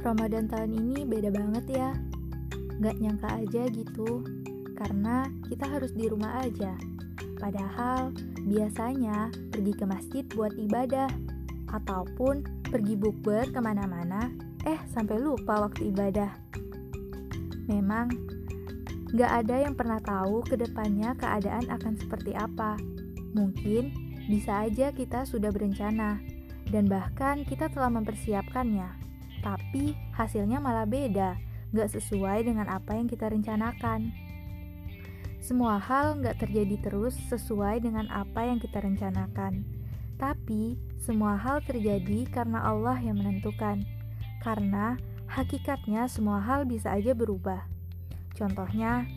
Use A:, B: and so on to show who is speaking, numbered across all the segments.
A: Ramadan tahun ini beda banget ya. Gak nyangka aja gitu, karena kita harus di rumah aja. Padahal biasanya pergi ke masjid buat ibadah, ataupun pergi bukber ke mana-mana, eh sampai lupa waktu ibadah. Memang gak ada yang pernah tahu ke depannya keadaan akan seperti apa. Mungkin bisa aja kita sudah berencana, dan bahkan kita telah mempersiapkannya. Tapi hasilnya malah beda, gak sesuai dengan apa yang kita rencanakan. Semua hal gak terjadi terus sesuai dengan apa yang kita rencanakan. Tapi semua hal terjadi karena Allah yang menentukan. Karena hakikatnya semua hal bisa aja berubah. Contohnya,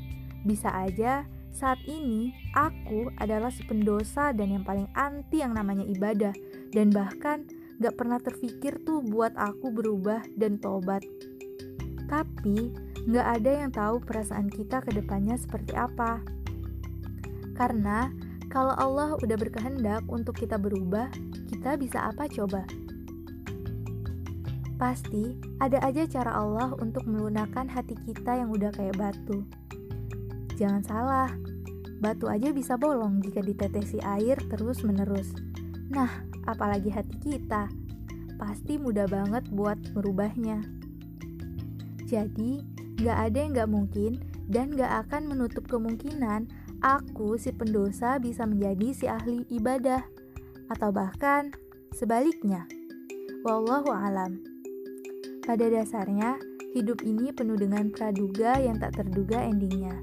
A: bisa aja saat ini aku adalah si pendosa dan yang paling anti yang namanya ibadah dan bahkan gak pernah terfikir tuh buat aku berubah dan tobat. Tapi gak ada yang tahu perasaan kita ke depannya seperti apa. Karena kalau Allah udah berkehendak untuk kita berubah, kita bisa apa coba? Pasti ada aja cara Allah untuk melunakkan hati kita yang udah kayak batu. Jangan salah, batu aja bisa bolong jika ditetesi air terus-menerus. Nah, apalagi hati kita. Pasti mudah banget buat merubahnya. Jadi, gak ada yang gak mungkin dan gak akan menutup kemungkinan aku si pendosa bisa menjadi si ahli ibadah. Atau bahkan sebaliknya. Wallahu alam. Pada dasarnya, hidup ini penuh dengan praduga yang tak terduga endingnya.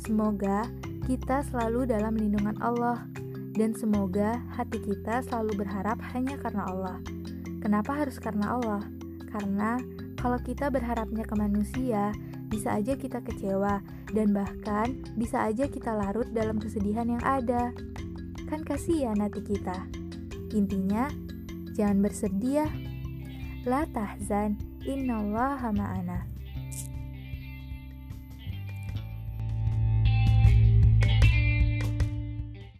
A: Semoga kita selalu dalam lindungan Allah dan semoga hati kita selalu berharap hanya karena Allah. Kenapa harus karena Allah? Karena kalau kita berharapnya ke manusia, bisa aja kita kecewa dan bahkan bisa aja kita larut dalam kesedihan yang ada. Kan kasihan hati kita. Intinya, jangan bersedih ya. La tahzan, innallaha ma'ana.